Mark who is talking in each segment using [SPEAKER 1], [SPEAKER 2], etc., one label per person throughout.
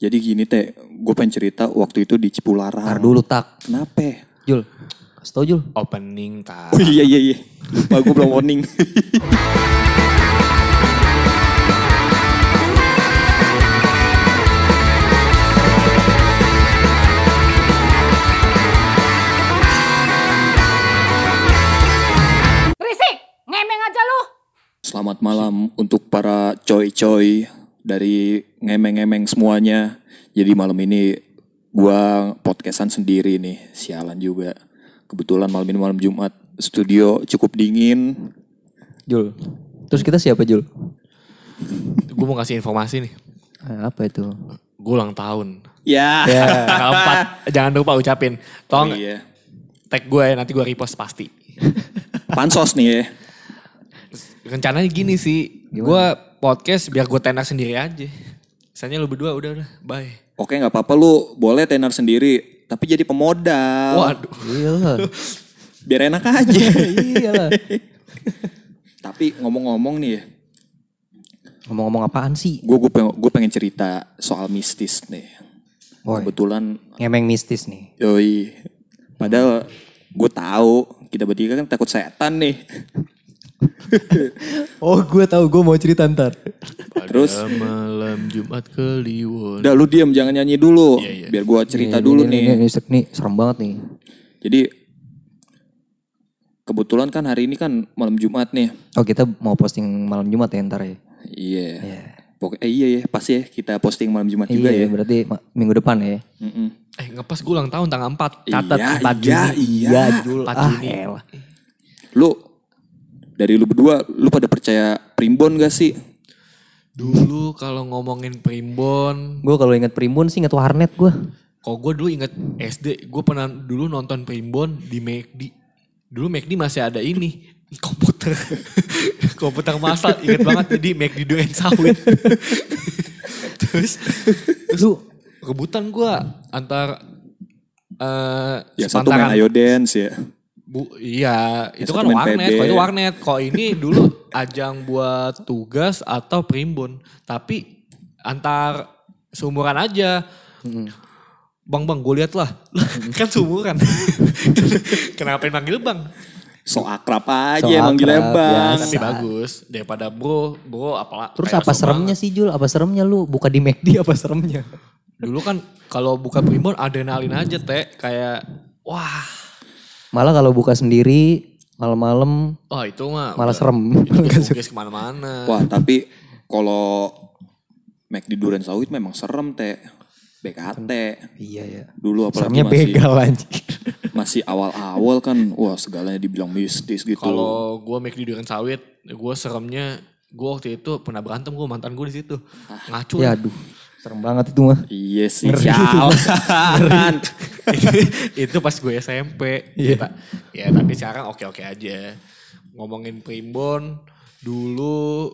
[SPEAKER 1] Jadi gini teh, gue pengen cerita waktu itu di Cipularang.
[SPEAKER 2] Ntar dulu tak.
[SPEAKER 1] Kenapa?
[SPEAKER 2] Jul. Kasih tau Jul.
[SPEAKER 3] Opening tak.
[SPEAKER 1] Oh iya iya iya. Lupa gue belum warning.
[SPEAKER 4] Berisik, ngemeng aja lu.
[SPEAKER 1] Selamat malam untuk para coy-coy dari ngemeng-ngemeng semuanya. Jadi malam ini gua podcastan sendiri nih, sialan juga. Kebetulan malam ini malam Jumat, studio cukup dingin.
[SPEAKER 2] Jul. Terus kita siapa Jul?
[SPEAKER 3] Gue mau kasih informasi nih.
[SPEAKER 2] Eh, apa itu?
[SPEAKER 3] Gue ulang tahun.
[SPEAKER 1] Ya.
[SPEAKER 3] Tanggal 4. Jangan lupa ucapin. Tolong
[SPEAKER 1] iya.
[SPEAKER 3] tag gue ya, nanti gue repost pasti.
[SPEAKER 1] Pansos nih ya.
[SPEAKER 3] Rencananya gini sih. Gue podcast biar gue tenar sendiri aja. Misalnya lu berdua udah udah bye.
[SPEAKER 1] Oke nggak apa-apa lu boleh tenar sendiri, tapi jadi pemodal.
[SPEAKER 3] Waduh.
[SPEAKER 2] Iya lah.
[SPEAKER 1] Biar enak aja.
[SPEAKER 2] iya lah.
[SPEAKER 1] tapi ngomong-ngomong nih ya,
[SPEAKER 2] Ngomong-ngomong apaan sih?
[SPEAKER 1] gue gue pengen, gue pengen cerita soal mistis nih.
[SPEAKER 2] Woy.
[SPEAKER 1] Kebetulan
[SPEAKER 2] Ngemeng mistis nih.
[SPEAKER 1] Yoi. Padahal gue tahu kita bertiga kan takut setan nih.
[SPEAKER 2] Oh gue tahu gue mau cerita ntar.
[SPEAKER 1] Terus
[SPEAKER 3] Pada malam Jumat Kliwon.
[SPEAKER 1] udah lu diem jangan nyanyi dulu.
[SPEAKER 3] Iya, iya.
[SPEAKER 1] Biar gue cerita dulu nih.
[SPEAKER 2] Ini, ini serem banget nih.
[SPEAKER 1] Jadi kebetulan kan hari ini kan malam Jumat nih.
[SPEAKER 2] Oh kita mau posting malam Jumat ya ntar ya?
[SPEAKER 1] Iya. Pokoknya eh, iya ya pas ya kita posting malam Jumat juga
[SPEAKER 2] iya
[SPEAKER 1] ya.
[SPEAKER 2] berarti ma- minggu depan ya?
[SPEAKER 1] Mm-mm.
[SPEAKER 3] Eh ngepas gue ulang tahun tanggal 4.
[SPEAKER 2] Catat
[SPEAKER 1] Iya,
[SPEAKER 2] 4
[SPEAKER 1] iya,
[SPEAKER 2] Juni.
[SPEAKER 1] iya.
[SPEAKER 2] Jul.
[SPEAKER 3] 4
[SPEAKER 2] Ah,
[SPEAKER 3] Juni.
[SPEAKER 2] elah.
[SPEAKER 1] Lu dari lu berdua lu pada percaya primbon gak sih?
[SPEAKER 3] Dulu kalau ngomongin primbon.
[SPEAKER 2] Gue kalau inget primbon sih inget warnet gue.
[SPEAKER 3] Kalau gue dulu inget SD. Gue pernah dulu nonton primbon di McD. Dulu McD masih ada ini. Komputer. komputer masal. Ingat banget jadi McD duren sawit. terus
[SPEAKER 2] Lu
[SPEAKER 3] rebutan gue antar eh
[SPEAKER 1] Ya satu main Ayo Dance ya.
[SPEAKER 3] Bu, iya, itu kan warnet. Kalau itu warnet. Kalau ini dulu ajang buat tugas atau primbon. Tapi antar seumuran aja. Bang, bang, gue liat lah. kan seumuran. Kenapa yang manggil bang?
[SPEAKER 1] So akrab aja
[SPEAKER 2] So
[SPEAKER 1] manggilnya
[SPEAKER 2] akrab,
[SPEAKER 1] bang.
[SPEAKER 2] biasa.
[SPEAKER 3] Tapi bagus. Daripada bro, bro apalah.
[SPEAKER 2] terus apa seremnya
[SPEAKER 3] banget.
[SPEAKER 2] sih Jul? Apa seremnya lu? Buka di McD apa seremnya?
[SPEAKER 3] Dulu kan kalau buka primbon adrenalin aja teh. Kayak, wah.
[SPEAKER 2] Malah kalau buka sendiri malam-malam
[SPEAKER 3] Wah itu mah.
[SPEAKER 2] malah serem.
[SPEAKER 3] Itu ke mana-mana.
[SPEAKER 1] Wah tapi kalau Mac di Duren Sawit memang serem teh. BKT.
[SPEAKER 2] iya ya.
[SPEAKER 1] Dulu apalagi
[SPEAKER 2] Seremnya
[SPEAKER 1] masih,
[SPEAKER 2] begal anjir.
[SPEAKER 1] masih awal-awal kan. Wah segalanya dibilang mistis gitu.
[SPEAKER 3] Kalau gue make di Duren Sawit, gue seremnya gue waktu itu pernah berantem gue mantan gue di situ ngacu
[SPEAKER 2] Ya aduh. Serem banget itu mah.
[SPEAKER 1] Iya sih.
[SPEAKER 2] Ngeri.
[SPEAKER 1] Sialan.
[SPEAKER 3] itu pas gue SMP
[SPEAKER 2] Iya.
[SPEAKER 3] Kita- ya tapi sekarang oke oke aja ngomongin primbon dulu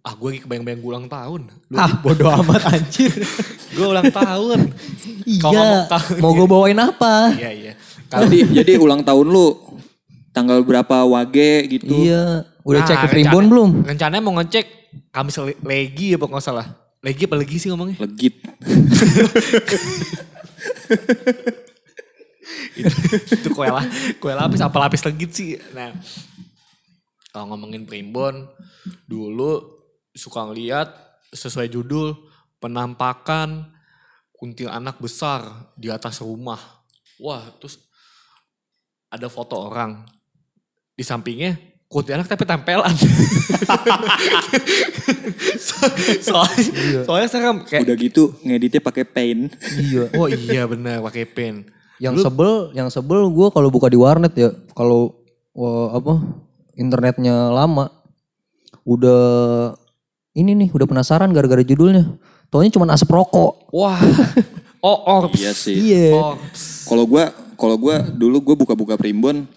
[SPEAKER 3] ah gue lagi kebayang-bayang gue ulang tahun Lu-
[SPEAKER 2] Ah bodoh amat anjir.
[SPEAKER 3] gue ulang tahun Kalau
[SPEAKER 2] iya.
[SPEAKER 3] tahun-
[SPEAKER 2] Mau gue bawain apa?
[SPEAKER 3] iya iya kalau
[SPEAKER 1] jadi, jadi ulang tahun lu tanggal berapa wage gitu.
[SPEAKER 2] Iya. Udah
[SPEAKER 3] Nah,
[SPEAKER 2] cek ke
[SPEAKER 3] rencana-
[SPEAKER 2] primbon belum?
[SPEAKER 3] rencananya mau ngecek Kamis le- legi apa nggak salah legi apa legi sih ngomongnya
[SPEAKER 1] Legit.
[SPEAKER 3] itu kue lah kue lapis apa lapis legit sih? Nah kalau ngomongin primbon dulu suka ngeliat sesuai judul penampakan kuntilanak besar di atas rumah. Wah terus ada foto orang. Di sampingnya kuntilanak tapi tempelan So- soalnya soalnya serem kayak
[SPEAKER 1] Udah gitu ngeditnya pakai paint.
[SPEAKER 2] Iya.
[SPEAKER 3] oh iya benar pakai pen
[SPEAKER 2] Yang sebel, yang sebel gue kalau buka di warnet ya, kalau apa internetnya lama, udah ini nih, udah penasaran gara-gara judulnya. Taunya cuma asap rokok.
[SPEAKER 3] wah oh orbs
[SPEAKER 1] Iya sih.
[SPEAKER 2] Iya.
[SPEAKER 1] Kalau gua kalau gua dulu gua buka-buka primbon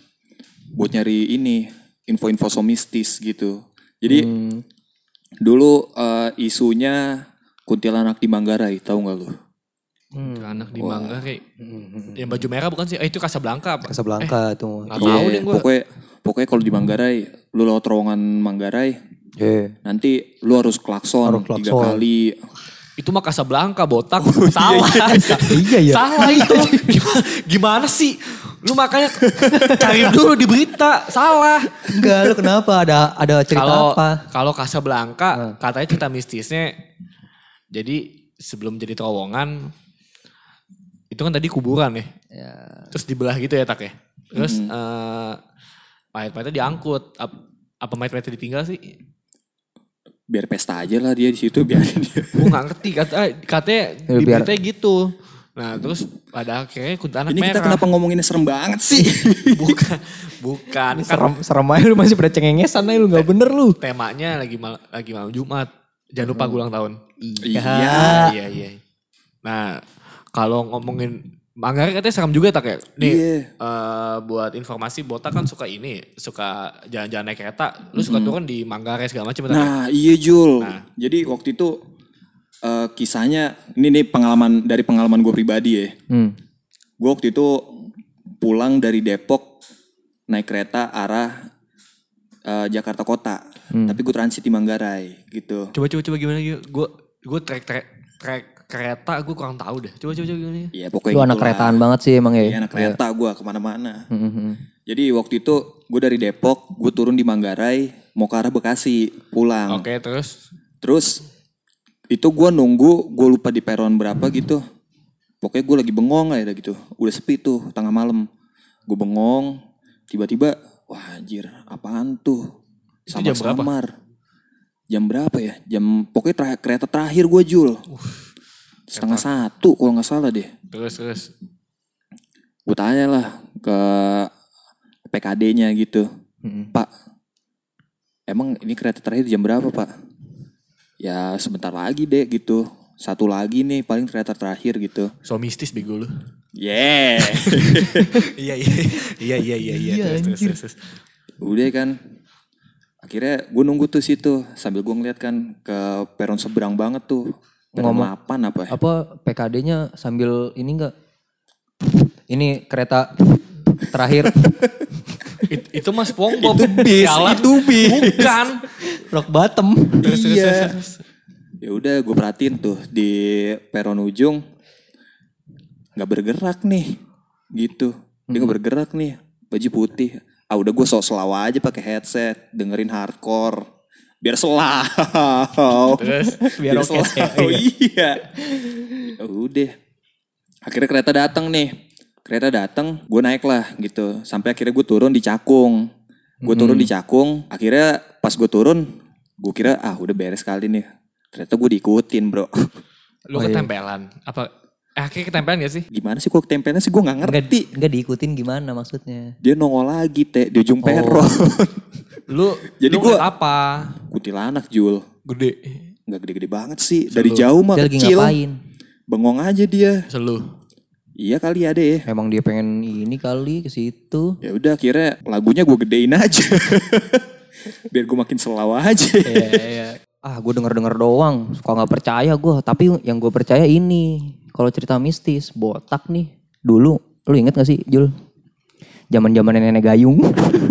[SPEAKER 1] buat nyari ini info-info so mistis gitu. Jadi
[SPEAKER 2] Hmm.
[SPEAKER 1] Dulu eh, isunya kuntilanak di Manggarai, tahu nggak lu?
[SPEAKER 2] Hmm.
[SPEAKER 3] anak di Manggarai yang baju merah bukan sih eh itu Casablanca apa?
[SPEAKER 2] Casablanca tuh.
[SPEAKER 3] Nggak tahu deh gua.
[SPEAKER 1] pokoknya pokoknya kalau di Manggarai, lu lewat terowongan Manggarai,
[SPEAKER 2] Iya.
[SPEAKER 1] nanti lu harus klakson,
[SPEAKER 2] Harus
[SPEAKER 1] tiga
[SPEAKER 2] klakson.
[SPEAKER 1] kali.
[SPEAKER 3] Itu mah Casablanca botak. Salah.
[SPEAKER 2] Iya, ya.
[SPEAKER 3] Salah itu. Gimana, gimana sih? Lu makanya cari dulu di berita. Salah.
[SPEAKER 2] Enggak, lu kenapa? Ada ada cerita
[SPEAKER 3] Kalau
[SPEAKER 2] apa?
[SPEAKER 3] kalau Casablanca katanya cerita mistisnya jadi sebelum jadi terowongan itu kan tadi kuburan ya.
[SPEAKER 2] Ya.
[SPEAKER 3] Terus dibelah gitu ya tak ya. Terus eh, mayat-mayatnya diangkut. Ap- apa mayat-mayatnya ditinggal sih?
[SPEAKER 1] Biar pesta aja lah dia di situ biarin dia.
[SPEAKER 3] Gue gak ngerti kata, eh, katanya
[SPEAKER 2] Ya,
[SPEAKER 3] di
[SPEAKER 2] biar-
[SPEAKER 3] beritanya gitu. Nah terus pada akhirnya kuntilanak
[SPEAKER 1] Ini kita
[SPEAKER 3] merah.
[SPEAKER 1] kenapa ngomonginnya serem banget sih?
[SPEAKER 3] Bukan, bukan. Kan
[SPEAKER 2] Serem, serem aja lu masih pada cengengesan aja lu gak bener lu.
[SPEAKER 3] temanya lagi mal- lagi malam Jumat. Jangan lupa gue ulang tahun.
[SPEAKER 1] Iya.
[SPEAKER 3] Iya iya. Nah kalau ngomongin Manggarai katanya serem juga tak ya? Nih
[SPEAKER 1] Iya.
[SPEAKER 3] eh, buat informasi Botak kan suka ini, suka jalan-jalan naik kereta. Lu suka turun di Manggarai segala macam. Tak?
[SPEAKER 1] Nah iya Jul.
[SPEAKER 3] Nah.
[SPEAKER 1] Jadi waktu itu eh, kisahnya ini nih pengalaman dari pengalaman gue pribadi ya.
[SPEAKER 2] Hmm.
[SPEAKER 1] Gue waktu itu pulang dari Depok naik kereta arah eh, Jakarta Kota. Tapi gue transit di Manggarai gitu.
[SPEAKER 3] Coba coba coba gimana gitu? Gue gue trek trek trek kereta gue kurang tahu deh. Coba coba coba gimana?
[SPEAKER 1] Iya pokoknya
[SPEAKER 2] Lu anak
[SPEAKER 1] gitulah.
[SPEAKER 2] keretaan banget sih emang ya.
[SPEAKER 1] Iya anak kereta gue ke mana-mana.
[SPEAKER 2] Hmm, hmm, hmm.
[SPEAKER 1] Jadi waktu itu gue dari Depok, gue turun di Manggarai, mau ke arah Bekasi, pulang.
[SPEAKER 3] Oke terus
[SPEAKER 1] Terus itu gue nunggu, gue lupa di peron berapa gitu. Pokoknya gue lagi bengong ya gitu. Udah sepi tuh tengah malam. Gue bengong, tiba-tiba wah anjir apaan tuh?
[SPEAKER 3] Itu jam berapa?
[SPEAKER 1] Samar-samar. Jam berapa ya? Jam pokoknya terakhir, kereta terakhir gue Jul. Setengah satu kalau nggak salah deh.
[SPEAKER 3] terus terus.
[SPEAKER 1] Gue tanya lah ke PKD-nya gitu. Pak, emang ini kereta terakhir jam berapa pak? Ya sebentar lagi deh gitu. Satu lagi nih paling kereta terakhir gitu.
[SPEAKER 3] So mistis bego lu.
[SPEAKER 1] Yeah.
[SPEAKER 3] iya iya iya iya iya iya. Terus, terus, terus, terus.
[SPEAKER 1] Udah kan. Akhirnya gue nunggu tuh situ sambil gue ngeliat kan ke peron seberang banget tuh. Peron
[SPEAKER 2] Ngomong-
[SPEAKER 1] 8 apa ya?
[SPEAKER 2] Apa PKD-nya sambil ini enggak? Ini kereta terakhir
[SPEAKER 3] It- itu mas SpongeBob.
[SPEAKER 1] Itu bis,
[SPEAKER 3] Sialan.
[SPEAKER 1] itu bis.
[SPEAKER 3] Bukan.
[SPEAKER 2] rock bottom.
[SPEAKER 3] Terus,
[SPEAKER 1] Iya.
[SPEAKER 3] terus, terus.
[SPEAKER 1] Ya udah gue perhatiin tuh di peron ujung nggak bergerak nih, gitu. Dia nggak bergerak nih, baju putih. Ah udah gue sok selawa aja pakai headset, dengerin hardcore, biar selau.
[SPEAKER 3] Terus?
[SPEAKER 2] Biar oke,
[SPEAKER 1] selau. Iya. Ya udah. Akhirnya kereta datang nih. Kereta datang, gue naik lah gitu. Sampai akhirnya gue turun di Cakung. Gue turun di Cakung. Akhirnya pas gue turun, gue kira ah udah beres kali nih. Ternyata gue diikutin bro.
[SPEAKER 3] Lu ketempelan. Apa? Eh, akhirnya ketempelan gak sih?
[SPEAKER 1] Gimana sih kalau ketempelannya sih gue gak
[SPEAKER 2] Enggak,
[SPEAKER 1] ngerti.
[SPEAKER 2] enggak diikutin gimana maksudnya?
[SPEAKER 1] Dia nongol lagi teh di ujung peron.
[SPEAKER 3] Lu
[SPEAKER 1] Jadi
[SPEAKER 3] lu
[SPEAKER 1] gua-
[SPEAKER 3] ngeliat apa?
[SPEAKER 1] Kuntilanak Jul.
[SPEAKER 3] Gede.
[SPEAKER 1] Nggak gede-gede banget sih. Dari jauh mah
[SPEAKER 2] Dia lagi
[SPEAKER 1] kecil.
[SPEAKER 2] ngapain?
[SPEAKER 1] Bengong aja dia.
[SPEAKER 3] Selu.
[SPEAKER 1] Iya kali ya deh.
[SPEAKER 2] Emang dia pengen ini kali ke situ.
[SPEAKER 1] Ya udah akhirnya lagunya gue gedein aja. Biar gue makin selawa aja.
[SPEAKER 2] Iya, iya. Ah, gue denger-denger doang. Suka nggak percaya gue. Tapi yang gue percaya ini. Kalau cerita mistis, botak nih. Dulu, lu inget gak sih, Jul? Zaman zaman nenek gayung.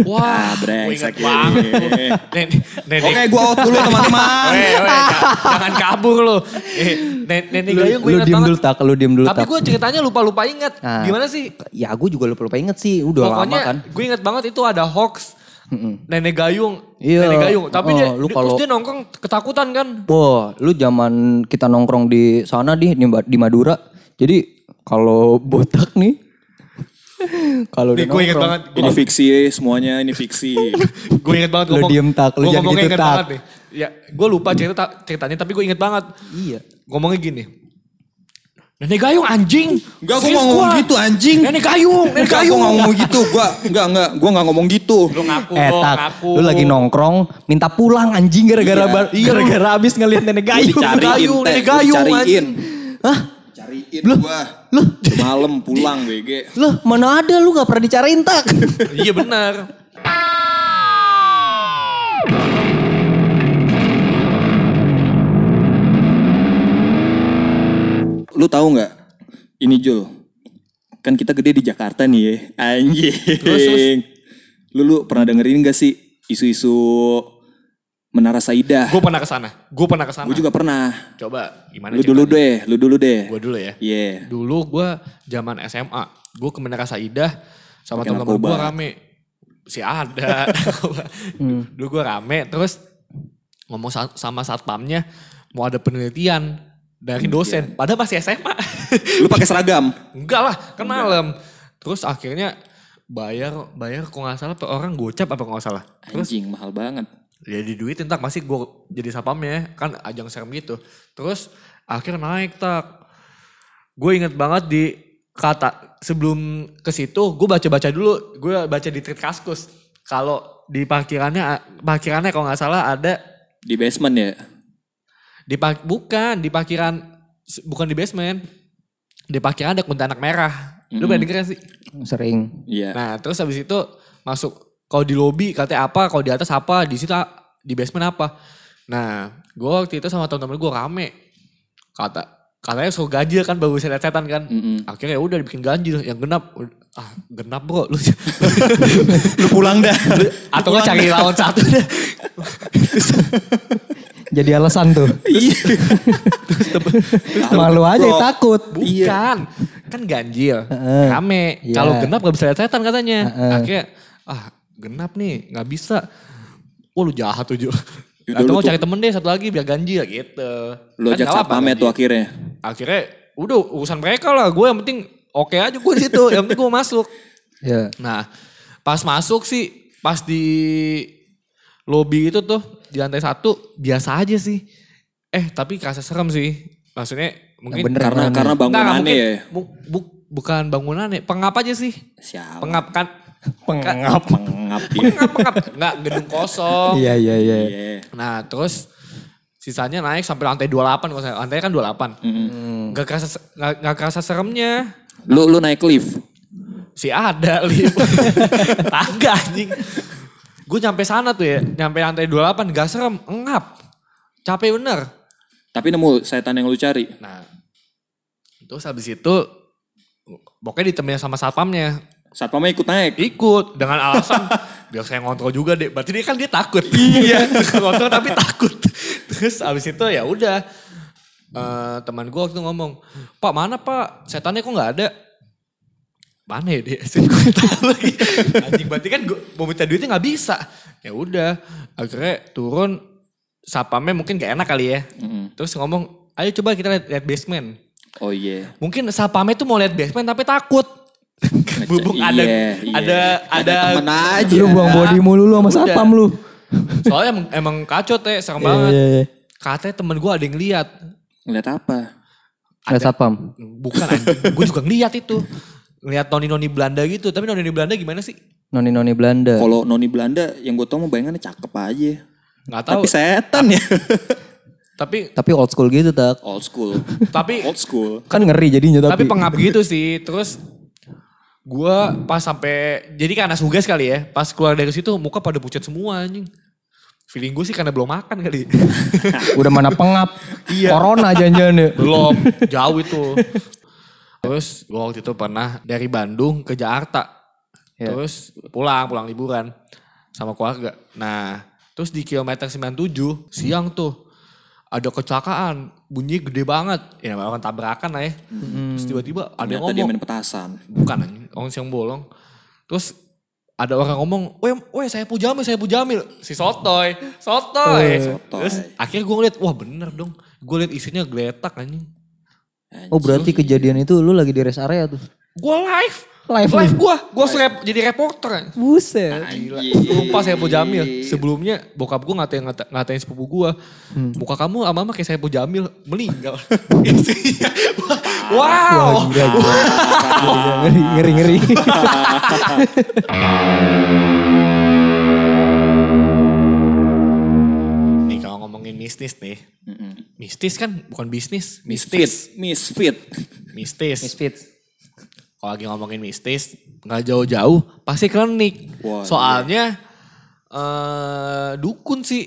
[SPEAKER 3] Wah, gue
[SPEAKER 1] brengsek
[SPEAKER 3] inget banget.
[SPEAKER 1] Oke gue out dulu teman-teman.
[SPEAKER 3] Jangan kabur lu. Eh, nen- nenek
[SPEAKER 2] lu
[SPEAKER 3] gayung gue
[SPEAKER 2] diem
[SPEAKER 3] banget.
[SPEAKER 2] dulu tak, lu diem dulu
[SPEAKER 3] Tapi gue ceritanya lupa-lupa inget.
[SPEAKER 2] Nah.
[SPEAKER 3] Gimana sih?
[SPEAKER 2] Ya gue juga lupa lupa inget sih. Udah
[SPEAKER 3] Pokoknya
[SPEAKER 2] lama kan.
[SPEAKER 3] gue inget banget itu ada hoax. Nenek gayung.
[SPEAKER 2] Iya.
[SPEAKER 3] Nenek gayung. Tapi
[SPEAKER 2] Oh,
[SPEAKER 3] dia,
[SPEAKER 2] lu
[SPEAKER 3] dia-
[SPEAKER 2] kalau-
[SPEAKER 3] terus dia nongkrong ketakutan kan.
[SPEAKER 2] Wah, lu zaman kita nongkrong di sana di, di Madura. Jadi kalau botak nih kalau udah
[SPEAKER 3] gue inget banget.
[SPEAKER 1] Ini fiksi semuanya ini fiksi.
[SPEAKER 3] gue inget banget
[SPEAKER 2] Lu diem, Tak. Lu
[SPEAKER 3] Gua
[SPEAKER 2] jangan gitu,
[SPEAKER 3] inget
[SPEAKER 2] Tak.
[SPEAKER 3] banget nih. Ya, gue lupa cerita ceritanya tapi gue inget banget.
[SPEAKER 2] Iya.
[SPEAKER 3] Ngomongnya gini. Nenek gayung anjing.
[SPEAKER 1] Enggak gue ngomong
[SPEAKER 3] gua.
[SPEAKER 1] gitu anjing.
[SPEAKER 3] Nenek gayung, nenek
[SPEAKER 1] Enggak gue
[SPEAKER 3] gayung.
[SPEAKER 1] gak ngomong gitu. Gue enggak enggak gue gak ngomong gitu.
[SPEAKER 3] Lu ngaku,
[SPEAKER 2] Eh
[SPEAKER 3] lu
[SPEAKER 2] tak,
[SPEAKER 3] ngaku.
[SPEAKER 2] lu lagi nongkrong, minta pulang anjing gara-gara
[SPEAKER 1] Iya.
[SPEAKER 2] bar- gara-gara abis ngeliat nenek gayung.
[SPEAKER 1] Dicariin
[SPEAKER 3] gayung,
[SPEAKER 1] teh,
[SPEAKER 3] nenek gayung,
[SPEAKER 1] dicariin.
[SPEAKER 3] anjing.
[SPEAKER 2] Hah?
[SPEAKER 1] Cariin gue.
[SPEAKER 2] Lu,
[SPEAKER 1] Malam pulang BG.
[SPEAKER 2] lu mana ada lu gak pernah dicariin tak?
[SPEAKER 3] Iya benar.
[SPEAKER 1] Lu tahu nggak? Ini Jul. Kan kita gede di Jakarta nih ya. Anjing.
[SPEAKER 3] Terus, terus.
[SPEAKER 1] Lu, lu pernah dengerin gak sih isu-isu Menara Saidah.
[SPEAKER 3] Gue pernah ke sana. Gue pernah ke sana.
[SPEAKER 1] Gue juga pernah.
[SPEAKER 3] Coba gimana
[SPEAKER 1] Lu dulu deh, lu dulu deh.
[SPEAKER 3] Gue dulu ya.
[SPEAKER 1] Iya.
[SPEAKER 3] Dulu gue zaman SMA, gue ke Menara Saidah sama teman-teman gue rame. Si ada. Dulu gue rame, terus ngomong sa- sama satpamnya mau ada penelitian dari dosen. Padahal masih SMA.
[SPEAKER 1] Lu pakai seragam.
[SPEAKER 3] Enggak lah, kan malam. Terus akhirnya bayar bayar kok nggak salah per orang gocap apa nggak salah. Terus
[SPEAKER 1] Anjing mahal banget.
[SPEAKER 3] Ya di duit tak masih gue jadi sapamnya kan ajang serem gitu. Terus akhir naik tak. Gue inget banget di kata sebelum ke situ gue baca baca dulu. Gue baca di tweet kaskus. Kalau di parkirannya parkirannya kalau nggak salah ada
[SPEAKER 1] Di basement ya.
[SPEAKER 3] di bukan di parkiran bukan di basement. Di parkiran ada kuntilanak merah. Lu pernah denger sih?
[SPEAKER 2] Sering.
[SPEAKER 1] Iya.
[SPEAKER 3] Nah terus habis itu masuk kalau di lobby katanya apa, kalau di atas apa, di situ di basement apa. Nah gue waktu itu sama temen-temen gue rame. Kata katanya suruh ganjil kan baru setan kan.
[SPEAKER 1] Mm-mm.
[SPEAKER 3] Akhirnya ya udah dibikin ganjil yang genap. Ah genap bro lu.
[SPEAKER 1] Lu pulang dah.
[SPEAKER 3] Atau nggak cari lawan satu deh.
[SPEAKER 2] Jadi alasan tuh.
[SPEAKER 1] Iya.
[SPEAKER 2] Malu aja takut.
[SPEAKER 3] Bukan. Kan ganjil.
[SPEAKER 2] Heeh.
[SPEAKER 3] Rame.
[SPEAKER 2] Iya.
[SPEAKER 3] Kalau genap gak bisa lihat setan katanya.
[SPEAKER 2] Heeh.
[SPEAKER 3] Akhirnya ah genap nih gak bisa. Wah lu jahat tuh.
[SPEAKER 1] Yaudah,
[SPEAKER 3] Atau mau cari temen deh satu lagi biar ganjil gitu.
[SPEAKER 1] Lu
[SPEAKER 3] Kan
[SPEAKER 1] ajak
[SPEAKER 3] nggak apa-apa
[SPEAKER 1] satpamnya
[SPEAKER 3] ganjil.
[SPEAKER 1] tuh akhirnya.
[SPEAKER 3] Akhirnya udah urusan mereka lah. Gue yang penting oke aja gue di situ. yang penting gue masuk.
[SPEAKER 2] Ya.
[SPEAKER 3] Nah pas masuk sih pas di lobby itu tuh di lantai satu biasa aja sih. Eh tapi kerasa serem sih. Maksudnya mungkin
[SPEAKER 2] bener
[SPEAKER 1] Karena
[SPEAKER 2] Beneran.
[SPEAKER 1] karena bangunannya
[SPEAKER 3] mungkin
[SPEAKER 1] ya.
[SPEAKER 3] bu- bu- bukan bangunannya, pengap aja sih.
[SPEAKER 1] Siapa?
[SPEAKER 3] Pengap kan.
[SPEAKER 2] Pengap.
[SPEAKER 1] Pengap dia.
[SPEAKER 3] Pengap, pengap. Enggak, gedung kosong.
[SPEAKER 2] Iya iya iya.
[SPEAKER 1] Iya.
[SPEAKER 3] Nah, terus sisanya naik sampai lantai 28 kalau saya. Lantai kan 28.
[SPEAKER 1] Mm-mm.
[SPEAKER 3] Enggak kerasa enggak, enggak kerasa seremnya.
[SPEAKER 1] Lu lu naik lift.
[SPEAKER 3] Si ada lift. Tangga anjing. Gue nyampe sana tuh ya, nyampe lantai 28 gak serem, engap. Capek bener.
[SPEAKER 1] Tapi nemu setan yang lu cari.
[SPEAKER 3] Nah, terus habis itu pokoknya ditemenin sama satpamnya.
[SPEAKER 1] Satpamnya ikut naik.
[SPEAKER 3] Ikut dengan alasan biar saya ngontrol juga deh. Berarti dia kan dia takut. Iya. ngontrol tapi takut. Terus abis itu ya udah. Eh, teman gue waktu itu ngomong, Pak mana Pak? Setannya kok nggak ada? Mana ya dia? Saya gue tahu lagi. Anjing berarti kan gue mau minta duitnya nggak bisa. Ya udah. Akhirnya turun. Sapamnya mungkin gak enak kali ya.
[SPEAKER 1] Mm-mm.
[SPEAKER 3] Terus ngomong, ayo coba kita lihat, lihat basement.
[SPEAKER 1] Oh iya.
[SPEAKER 3] Mungkin sapamnya tuh mau lihat basement tapi takut. Bubuk ada
[SPEAKER 1] Iya, iya.
[SPEAKER 3] ada ada
[SPEAKER 1] temen aja.
[SPEAKER 2] Lu buang body mulu lu sama satpam lu.
[SPEAKER 3] soalnya emang, emang kacau teh serem
[SPEAKER 2] Iya,
[SPEAKER 3] banget.
[SPEAKER 2] iya, iya.
[SPEAKER 3] Katanya temen gue ada yang lihat.
[SPEAKER 1] Ngeliat apa?
[SPEAKER 2] Ada satpam.
[SPEAKER 3] Bukan anjing, gue juga ngeliat itu. Ngeliat noni-noni Belanda gitu. Tapi noni-noni Belanda gimana sih?
[SPEAKER 2] Noni-noni Belanda.
[SPEAKER 1] Kalau noni Belanda yang gue tau mau bayangannya cakep aja.
[SPEAKER 3] Gak tahu.
[SPEAKER 1] Tapi setan ya.
[SPEAKER 3] Tapi
[SPEAKER 2] Tapi old school gitu tak.
[SPEAKER 1] Old school.
[SPEAKER 3] tapi
[SPEAKER 1] Old school.
[SPEAKER 2] Kan ngeri jadinya
[SPEAKER 3] tapi
[SPEAKER 2] tapi.
[SPEAKER 3] pengap gitu sih. Terus gue pas sampai jadi karena suges kali ya. Pas keluar dari situ muka pada pucat semua anjing. Feeling gue sih karena belum makan kali.
[SPEAKER 2] Udah mana pengap.
[SPEAKER 3] Iya.
[SPEAKER 2] Corona jangan-jangan ya.
[SPEAKER 3] Belum, jauh itu. Terus gue waktu itu pernah dari Bandung ke Jakarta.
[SPEAKER 2] Ya.
[SPEAKER 3] Terus pulang, pulang liburan sama keluarga. Nah, terus di kilometer 97 siang tuh ada kecelakaan, bunyi gede banget. Ya orang tabrakan lah ya. Terus tiba-tiba ada yang
[SPEAKER 1] Ternyata dia
[SPEAKER 3] ngomong,
[SPEAKER 1] main petasan.
[SPEAKER 3] bukan anjing, orang siang bolong. Terus ada orang ngomong, weh, weh saya Jamil, saya Jamil. Si Sotoy, Sotoy.
[SPEAKER 1] Sotoy.
[SPEAKER 3] Terus akhirnya gue ngeliat, wah bener dong. Gue liat isinya geletak anjing.
[SPEAKER 2] Oh berarti kejadian itu lu lagi di rest area tuh.
[SPEAKER 3] Gue live.
[SPEAKER 2] Live
[SPEAKER 3] Live gue. Gue rep, jadi reporter.
[SPEAKER 2] Buset.
[SPEAKER 3] Gila. Lupa saya Jamil. Sebelumnya bokap gue ngatain, ngata- ngatain sepupu gue. Muka kamu ama ama kayak saya Jamil. Meninggal. Wow.
[SPEAKER 2] Gila, gila. Gila, ngeri ngeri ngeri.
[SPEAKER 3] Nih kalau ngomongin mistis nih. Mistis kan bukan bisnis.
[SPEAKER 1] Misfit.
[SPEAKER 3] Mistis.
[SPEAKER 1] Misfit.
[SPEAKER 3] Mistis.
[SPEAKER 2] Misfit.
[SPEAKER 3] Kalau lagi ngomongin mistis. Nggak jauh-jauh. Pasti klinik.
[SPEAKER 1] Wah,
[SPEAKER 3] Soalnya. eh dukun sih.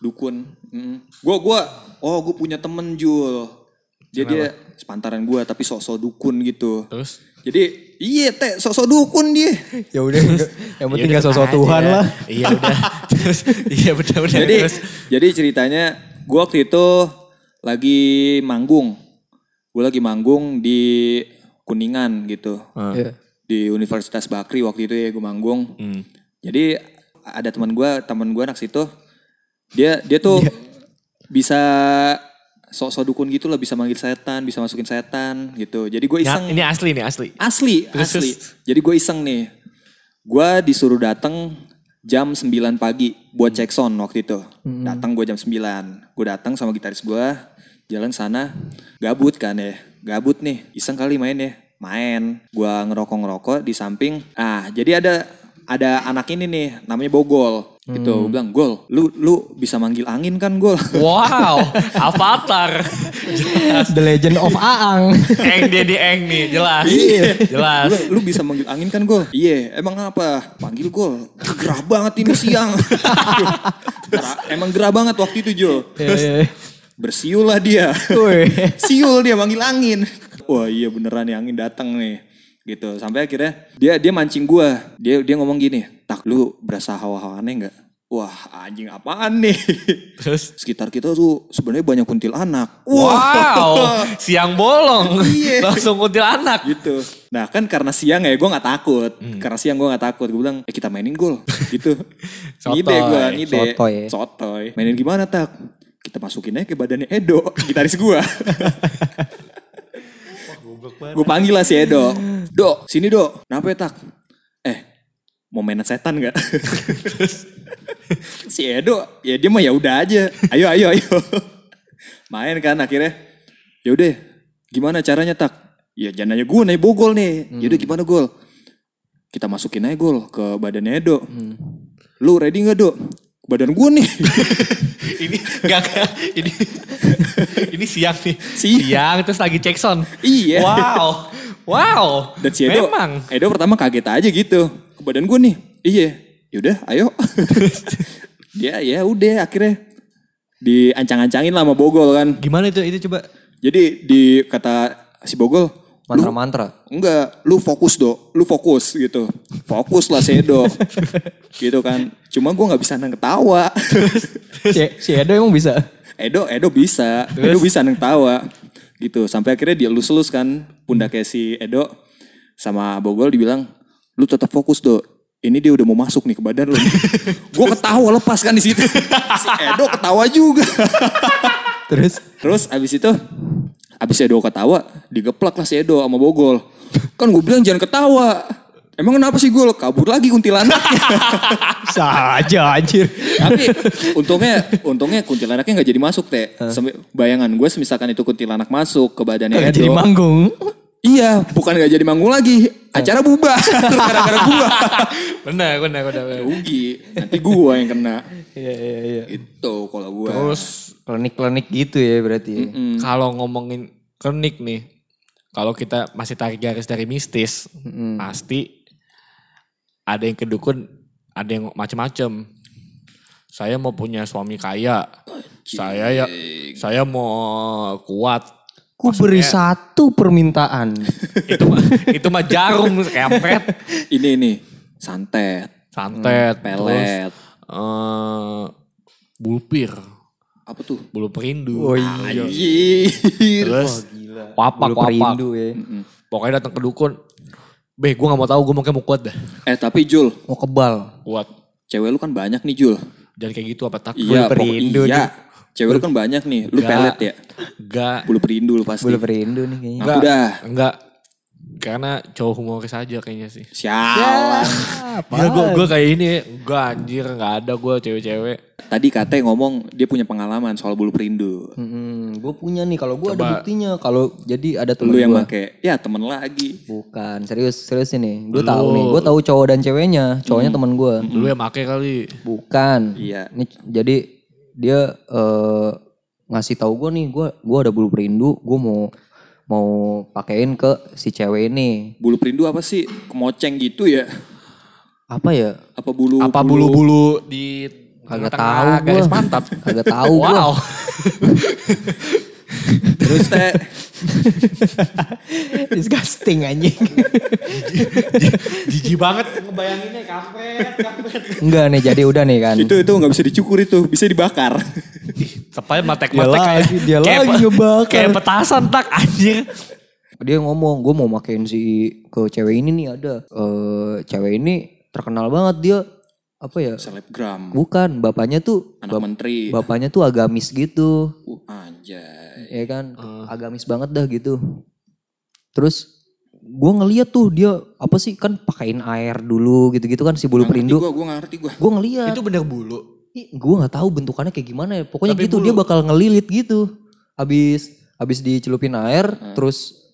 [SPEAKER 1] Dukun. Mm. Gua gua oh gue punya temen Jul. Dia dia sepantaran gua tapi sok-sok dukun gitu.
[SPEAKER 3] Terus.
[SPEAKER 1] Jadi iya teh sosok dukun dia.
[SPEAKER 2] Ya udah, yang penting
[SPEAKER 3] Ya
[SPEAKER 2] gak
[SPEAKER 3] udah,
[SPEAKER 2] sosok
[SPEAKER 3] aja.
[SPEAKER 2] Tuhan lah.
[SPEAKER 3] Iya udah. Terus iya benar benar.
[SPEAKER 1] Jadi
[SPEAKER 3] Terus,
[SPEAKER 1] jadi ceritanya gue waktu itu lagi manggung. Gue lagi manggung di Kuningan gitu.
[SPEAKER 2] Iya.
[SPEAKER 1] Di Universitas Bakri waktu itu ya gue manggung.
[SPEAKER 3] Hmm.
[SPEAKER 1] Jadi ada teman gue, teman gue anak situ. Dia dia tuh bisa sok-sok dukun gitu lah, bisa manggil setan, bisa masukin setan gitu. Jadi gue
[SPEAKER 3] Ya,
[SPEAKER 1] iseng.
[SPEAKER 3] ini asli nih asli.
[SPEAKER 1] Asli,
[SPEAKER 3] Terus,
[SPEAKER 1] asli.
[SPEAKER 3] terus.
[SPEAKER 1] Jadi gue iseng nih. Gue disuruh datang jam 9 pagi buat cek sound waktu itu. Datang gue jam 9. Gue datang sama gitaris gue, jalan sana, gabut kan ya. Gabut nih, iseng kali main ya. Main, gue ngerokok-ngerokok di samping. Ah, jadi ada ada anak ini nih, namanya Bogol. Gitu, gue bilang, Gol, lu lu bisa manggil angin kan, Gol?
[SPEAKER 3] Wow, Avatar. Jelas.
[SPEAKER 2] The Legend of Aang.
[SPEAKER 3] eng dia di eng nih, jelas. Jelas.
[SPEAKER 1] Lu, lu bisa manggil angin kan gol? Iya, emang apa? Panggil gol. Gerah banget ini siang. Gerah- emang gerah banget waktu itu Jo.
[SPEAKER 2] Iya,
[SPEAKER 1] Bersiul lah dia. Siul dia manggil angin. Wah iya beneran nih angin datang nih. Gitu. Sampai akhirnya dia dia mancing gua. Dia dia ngomong gini, "Tak lu berasa hawa-hawa aneh nggak?" Wah anjing apaan nih?
[SPEAKER 3] Terus
[SPEAKER 1] Sekitar kita tuh sebenarnya banyak kuntilanak.
[SPEAKER 3] Wow, siang bolong.
[SPEAKER 1] Iya.
[SPEAKER 3] Langsung kuntilanak.
[SPEAKER 1] gitu. Nah kan karena siang ya gue nggak takut. Karena siang gue nggak takut. Gue bilang, eh kita mainin gol. gitu.
[SPEAKER 3] Sotoy.
[SPEAKER 1] ngide gue, ngide.
[SPEAKER 2] Sotoy.
[SPEAKER 1] Sotoy. Mainin gimana tak? Kita masukin aja ke badannya Edo, gitaris gue. gue panggil lah si Edo. Do, sini do. Kenapa ya tak? Eh, mau mainan setan gak? si Edo, ya dia mah ya udah aja. Ayo, ayo, ayo. Main kan akhirnya. Ya udah, gimana caranya tak? Ya jangan aja gue nih bogol nih. Yaudah gimana gol? Kita masukin aja gol ke badannya Edo. Lu ready gak do? Badan gue nih.
[SPEAKER 3] ini enggak ini ini siang nih.
[SPEAKER 1] Siang.
[SPEAKER 3] Siang terus lagi cek sound.
[SPEAKER 1] Iya.
[SPEAKER 3] Wow. Wow.
[SPEAKER 1] Dan si Edo,
[SPEAKER 3] Memang.
[SPEAKER 1] Edo pertama kaget aja gitu. Ke badan gue nih. Iya. Yaudah ayo. Dia ya udah akhirnya diancang-ancangin lah sama Bogol kan.
[SPEAKER 3] Gimana itu itu coba?
[SPEAKER 1] Jadi di kata si Bogol,
[SPEAKER 2] Mantra-mantra.
[SPEAKER 1] enggak, lu fokus do, lu fokus gitu. Fokus lah si Edo. gitu kan. Cuma gue nggak bisa nang ketawa.
[SPEAKER 2] Si, si Edo emang bisa.
[SPEAKER 1] Edo, Edo bisa, Edo bisa nang tawa. Gitu, sampai akhirnya dia lus-lus kan pundaknya si Edo sama Bogol dibilang, lu tetap fokus do. Ini dia udah mau masuk nih ke badan lu. gue ketawa lepas kan di situ. si Edo ketawa juga.
[SPEAKER 2] Terus
[SPEAKER 1] Terus abis itu, abis Edo ketawa, digeplak lah si Edo sama Bogol. Kan gue bilang jangan ketawa. Emang kenapa sih Gol? Kabur lagi kuntilanaknya.
[SPEAKER 2] saja anjir.
[SPEAKER 1] Tapi untungnya untungnya kuntilanaknya nggak jadi masuk teh. Sampai bayangan gue semisalkan itu kuntilanak masuk ke badannya
[SPEAKER 2] Gak
[SPEAKER 1] Edo.
[SPEAKER 2] jadi manggung.
[SPEAKER 1] Iya, bukan nggak jadi manggung lagi. Acara bubar gara-gara gua.
[SPEAKER 3] Benar, benar, benar.
[SPEAKER 1] Rugi. Nanti gua yang kena.
[SPEAKER 2] Iya iya iya.
[SPEAKER 1] Itu kalau gua.
[SPEAKER 3] Terus
[SPEAKER 2] Klinik-klinik gitu ya berarti. ya.
[SPEAKER 3] kalau ngomongin klinik nih, kalau kita masih tarik garis dari mistis, pasti ada yang kedukun, ada yang macem-macem. Saya mau punya suami kaya, saya ya, saya mau kuat.
[SPEAKER 2] Ku beri satu permintaan.
[SPEAKER 3] itu mah itu mah jarum kempet,
[SPEAKER 1] Ini nih santet,
[SPEAKER 3] santet,
[SPEAKER 1] pelet.
[SPEAKER 3] terus, eh, bulpir,
[SPEAKER 1] Apa tuh?
[SPEAKER 3] bulu perindu,
[SPEAKER 2] Oh iya.
[SPEAKER 3] Terus wapak
[SPEAKER 2] Bulu
[SPEAKER 3] wapak.
[SPEAKER 2] perindu ya.
[SPEAKER 3] Pokoknya datang ke dukun, beh gue gak mau tahu gue mau kayak mau kuat dah,
[SPEAKER 1] Eh tapi Jul,
[SPEAKER 2] Mau kebal.
[SPEAKER 3] kuat.
[SPEAKER 1] cewek lu kan banyak nih Jul.
[SPEAKER 3] Jangan kayak gitu apa tak?
[SPEAKER 1] Iya,
[SPEAKER 2] perindu
[SPEAKER 1] iya. Cewek lu kan banyak nih. Lu
[SPEAKER 3] Enggak.
[SPEAKER 1] pelet ya?
[SPEAKER 3] Enggak,
[SPEAKER 1] Bulu perindu lu pasti.
[SPEAKER 2] Bulu perindu nih kayaknya.
[SPEAKER 1] Dah.
[SPEAKER 3] enggak. Karena cowok humoris aja kayaknya sih.
[SPEAKER 1] Sialan.
[SPEAKER 3] Ya gue gue kayak ini, enggak anjir, enggak ada gue cewek-cewek.
[SPEAKER 1] Tadi Kate ngomong dia punya pengalaman soal bulu perindu.
[SPEAKER 2] Hmm, gue punya nih. Kalau gue ada
[SPEAKER 3] Coba.
[SPEAKER 2] buktinya. Kalau jadi ada temen
[SPEAKER 1] Lu yang
[SPEAKER 2] gua.
[SPEAKER 1] make. Ya temen lagi.
[SPEAKER 2] Bukan serius serius ini. Gue tahu nih. Gue tahu cowok dan ceweknya. Cowoknya temen gue.
[SPEAKER 3] Lu yang make kali.
[SPEAKER 2] Bukan.
[SPEAKER 1] Iya.
[SPEAKER 2] Ini jadi dia eh, ngasih tahu gue nih. Gue gue ada bulu perindu. Gue mau mau pakein ke si cewek ini.
[SPEAKER 1] Bulu perindu apa sih? Kemoceng gitu ya?
[SPEAKER 2] Apa ya?
[SPEAKER 1] Apa bulu?
[SPEAKER 3] Apa bulu-bulu di
[SPEAKER 2] Kagak tahu
[SPEAKER 3] garis
[SPEAKER 2] gua.
[SPEAKER 3] pantat?
[SPEAKER 2] Kagak tahu gue.
[SPEAKER 3] Wow.
[SPEAKER 1] Terus teh
[SPEAKER 2] Disgusting anjing.
[SPEAKER 3] Jijik banget ngebayanginnya kampret, kampret.
[SPEAKER 2] Enggak nih jadi udah nih kan.
[SPEAKER 1] Itu itu nggak bisa dicukur itu, bisa dibakar.
[SPEAKER 3] Tepatnya matek
[SPEAKER 2] Dia
[SPEAKER 3] matek kayak
[SPEAKER 2] lagi, dia
[SPEAKER 3] kayak
[SPEAKER 2] lagi ngebakar.
[SPEAKER 3] Kayak petasan tak anjir.
[SPEAKER 2] Dia ngomong, gue mau makein si ke cewek ini nih ada. Eh cewek ini terkenal banget dia apa ya?
[SPEAKER 1] Selebgram,
[SPEAKER 2] Bukan, bapaknya tuh
[SPEAKER 1] anak menteri.
[SPEAKER 2] bapaknya tuh agamis gitu.
[SPEAKER 1] Uh, anjay.
[SPEAKER 2] ya kan agamis banget dah gitu terus gue ngeliat tuh dia apa sih kan pakein air dulu gitu-gitu kan si bulu perindu
[SPEAKER 1] Gue gue ngerti gue.
[SPEAKER 2] gue ngeliat
[SPEAKER 3] Itu bener bulu.
[SPEAKER 2] gue nggak tahu bentukannya kayak gimana ya pokoknya
[SPEAKER 3] Tapi
[SPEAKER 2] gitu
[SPEAKER 3] bulu.
[SPEAKER 2] dia bakal ngelilit gitu habis habis dicelupin air terus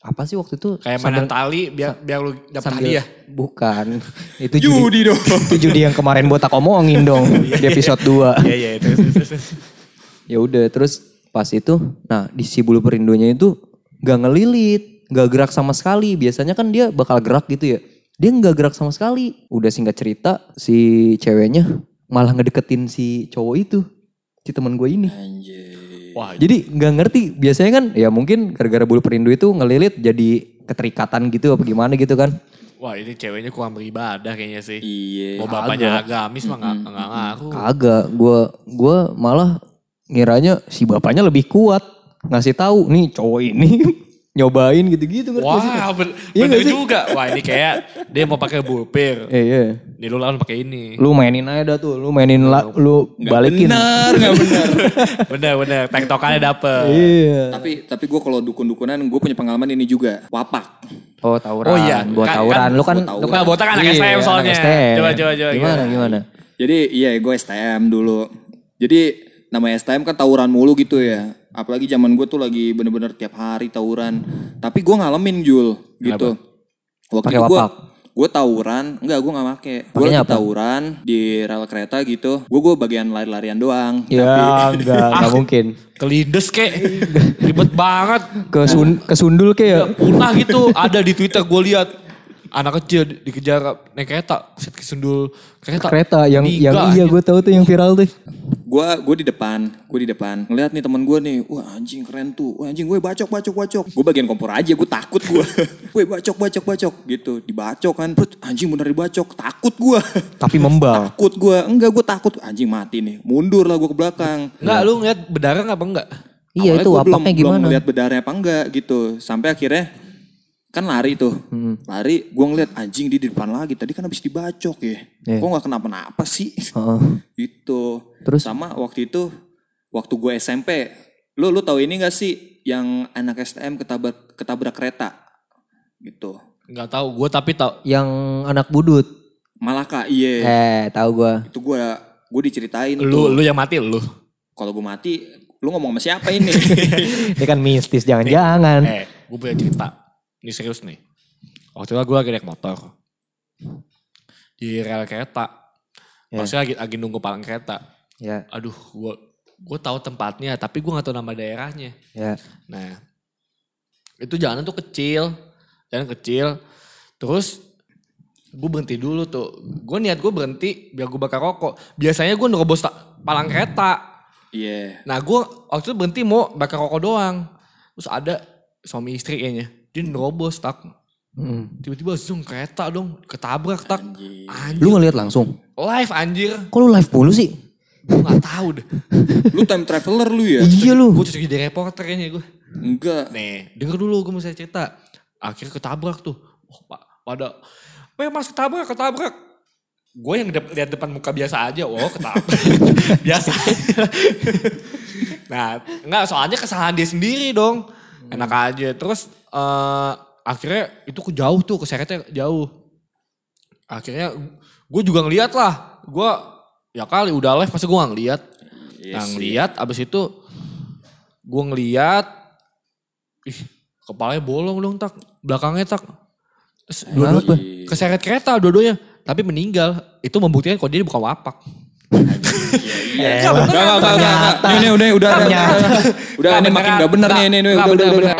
[SPEAKER 2] apa sih waktu itu
[SPEAKER 3] Kayak
[SPEAKER 2] Sambil-
[SPEAKER 3] mainan tali biar biar lu
[SPEAKER 2] sambil
[SPEAKER 3] hadiah.
[SPEAKER 2] bukan itu judi
[SPEAKER 1] Judi dong.
[SPEAKER 2] itu judi yang kemarin botak omongin dong di episode 2
[SPEAKER 3] Iya iya itu. itu.
[SPEAKER 2] ya udah terus pas itu nah di si bulu perindunya itu nggak ngelilit nggak gerak sama sekali biasanya kan dia bakal gerak gitu ya dia nggak gerak sama sekali udah singkat cerita si ceweknya malah ngedeketin si cowok itu si teman gue ini
[SPEAKER 1] Anjay.
[SPEAKER 3] Wah,
[SPEAKER 2] jadi nggak ngerti biasanya kan ya mungkin gara-gara bulu perindu itu ngelilit jadi keterikatan gitu apa gimana gitu kan
[SPEAKER 3] wah ini ceweknya kurang beribadah kayaknya sih.
[SPEAKER 1] Iya.
[SPEAKER 3] Mau bapaknya agamis mah nggak nggak ngaruh.
[SPEAKER 2] kagak gue gua malah ngiranya si bapaknya lebih kuat ngasih tahu nih cowok ini nyobain gitu-gitu kan
[SPEAKER 3] Wah, ben-
[SPEAKER 2] Iya
[SPEAKER 3] bener
[SPEAKER 2] nggak sih?
[SPEAKER 3] juga. Wah, ini kayak dia mau pakai bulpir.
[SPEAKER 2] Eh, iya.
[SPEAKER 3] Nih lu lawan pakai ini.
[SPEAKER 2] Lu mainin aja dah tuh, lu mainin la, lu balikin.
[SPEAKER 1] Benar nggak benar.
[SPEAKER 3] bener bener, tektokannya dapet.
[SPEAKER 2] Iya.
[SPEAKER 1] tapi tapi gue kalau dukun-dukunan gue punya pengalaman ini juga. Wapak.
[SPEAKER 2] Oh, tawuran.
[SPEAKER 3] Oh iya,
[SPEAKER 2] buat
[SPEAKER 3] kan-
[SPEAKER 2] tawuran.
[SPEAKER 3] kan
[SPEAKER 2] lu kan lu
[SPEAKER 3] Nah, botak anak
[SPEAKER 2] Iya,
[SPEAKER 3] STM
[SPEAKER 2] anak
[SPEAKER 3] soalnya.
[SPEAKER 2] STM.
[SPEAKER 3] Coba, coba, coba,
[SPEAKER 2] Gimana
[SPEAKER 3] gimana?
[SPEAKER 2] gimana?
[SPEAKER 1] Jadi iya gue STM dulu. Jadi namanya STM kan tawuran mulu gitu ya. Apalagi zaman gue tuh lagi bener-bener tiap hari tawuran. Tapi gue ngalamin Jul gitu. Waktu
[SPEAKER 2] Pakai
[SPEAKER 1] itu gue gue tawuran, enggak gue gak make. Gue
[SPEAKER 2] Pakainya
[SPEAKER 1] lagi
[SPEAKER 2] apa?
[SPEAKER 1] tawuran di rel kereta gitu. Gue gue bagian lari-larian doang.
[SPEAKER 2] Ya, enggak, enggak mungkin.
[SPEAKER 3] Kelindes kek. Ribet banget.
[SPEAKER 2] Ke sun, ke ya.
[SPEAKER 3] Punah gitu. Ada di Twitter gue lihat. Anak kecil di- dikejar naik kereta. Set kesundul kereta.
[SPEAKER 2] kereta yang yang
[SPEAKER 3] Meninggal,
[SPEAKER 2] iya gue tahu tuh yang viral tuh.
[SPEAKER 1] Gue gue di depan, gue di depan. Ngeliat nih teman gue nih, wah anjing keren tuh. Wah anjing gue bacok bacok bacok. Gue bagian kompor aja, gue takut gue. gue bacok bacok bacok gitu. Dibacok kan, Brut, anjing bener dibacok. Takut gue.
[SPEAKER 2] Tapi membal.
[SPEAKER 1] takut gue, enggak gue takut. Anjing mati nih, mundur lah gue ke belakang.
[SPEAKER 3] Enggak, lu ngeliat berdarah apa enggak?
[SPEAKER 2] Iya
[SPEAKER 1] Awalnya
[SPEAKER 2] itu
[SPEAKER 1] belum,
[SPEAKER 2] wapaknya
[SPEAKER 1] belum
[SPEAKER 2] gimana?
[SPEAKER 1] ngeliat bedarnya apa enggak gitu. Sampai akhirnya kan lari tuh.
[SPEAKER 2] Hmm.
[SPEAKER 1] Lari, gue ngeliat anjing dia di depan lagi. Tadi kan habis dibacok ya.
[SPEAKER 2] Iya.
[SPEAKER 1] Kok gak kenapa-napa sih?
[SPEAKER 2] Heeh.
[SPEAKER 1] Gitu.
[SPEAKER 2] Terus?
[SPEAKER 1] Sama waktu itu, waktu gue SMP. Lu lu tahu ini gak sih yang anak STM ketabrak, ketabrak kereta? Gitu.
[SPEAKER 3] Enggak tahu. Gue tapi tahu.
[SPEAKER 2] Yang anak budut.
[SPEAKER 1] Malaka, iya.
[SPEAKER 2] Eh, tahu gua.
[SPEAKER 1] Itu gue gue diceritain
[SPEAKER 3] Lu
[SPEAKER 1] tuh.
[SPEAKER 3] lu yang mati lu.
[SPEAKER 1] Kalau gue mati, lu ngomong sama siapa ini?
[SPEAKER 2] Ini kan mistis jangan-jangan.
[SPEAKER 3] Eh, gue punya cerita. Ini serius nih. Waktu itu gue lagi naik motor. Di rel kereta.
[SPEAKER 2] Ya.
[SPEAKER 3] Maksudnya lagi, lagi nunggu palang kereta.
[SPEAKER 2] Ya,
[SPEAKER 3] Aduh, gue gue tahu tempatnya, tapi gue gak tahu nama daerahnya.
[SPEAKER 2] ya.
[SPEAKER 3] Nah, itu jalanan tuh kecil, jalan kecil. Terus gue berhenti dulu tuh. Gue niat gue berhenti biar gue bakar rokok. Biasanya gue nerobos palang kereta.
[SPEAKER 1] Iya.
[SPEAKER 3] Nah gue waktu itu berhenti mau bakar rokok doang. Terus ada suami istri kayaknya. Dia nerobos tak.
[SPEAKER 2] Hmm.
[SPEAKER 3] Tiba-tiba zoom kereta dong. Ketabrak tak. Anjir.
[SPEAKER 2] Lu ngeliat langsung?
[SPEAKER 3] Live anjir.
[SPEAKER 2] Kok lu live mulu sih?
[SPEAKER 3] Gue gak tahu deh.
[SPEAKER 1] Lu time traveler lu ya?
[SPEAKER 2] Iya lu.
[SPEAKER 3] Gue cocok jadi reporter kayaknya gue.
[SPEAKER 1] Enggak.
[SPEAKER 3] Nih, denger dulu gue mau saya cerita. Akhirnya ketabrak tuh. Oh, pak, pada, Weh mas ketabrak, ketabrak. Gue yang dep- lihat depan muka biasa aja, oh ketabrak. biasa aja. nah, enggak soalnya kesalahan dia sendiri dong. Enak aja. Terus eh, akhirnya itu ke jauh tuh, keseretnya jauh. Akhirnya gue juga ngeliat lah. Gue ya kali udah live, masa gue gak ngeliat.
[SPEAKER 1] Iya
[SPEAKER 3] nah ngeliat, abis itu gue ngeliat, ih kepalanya bolong dong tak, belakangnya tak. Terus dua-dua-
[SPEAKER 2] Kenapa?
[SPEAKER 3] keseret kereta dua-duanya, tapi meninggal. Itu membuktikan kalau dia bukan wapak.
[SPEAKER 1] Enggak, enggak, enggak, enggak, enggak. Ini, udah, udah, udah, udah, udah, ini makin gak bener nih, ini, udah, udah, udah.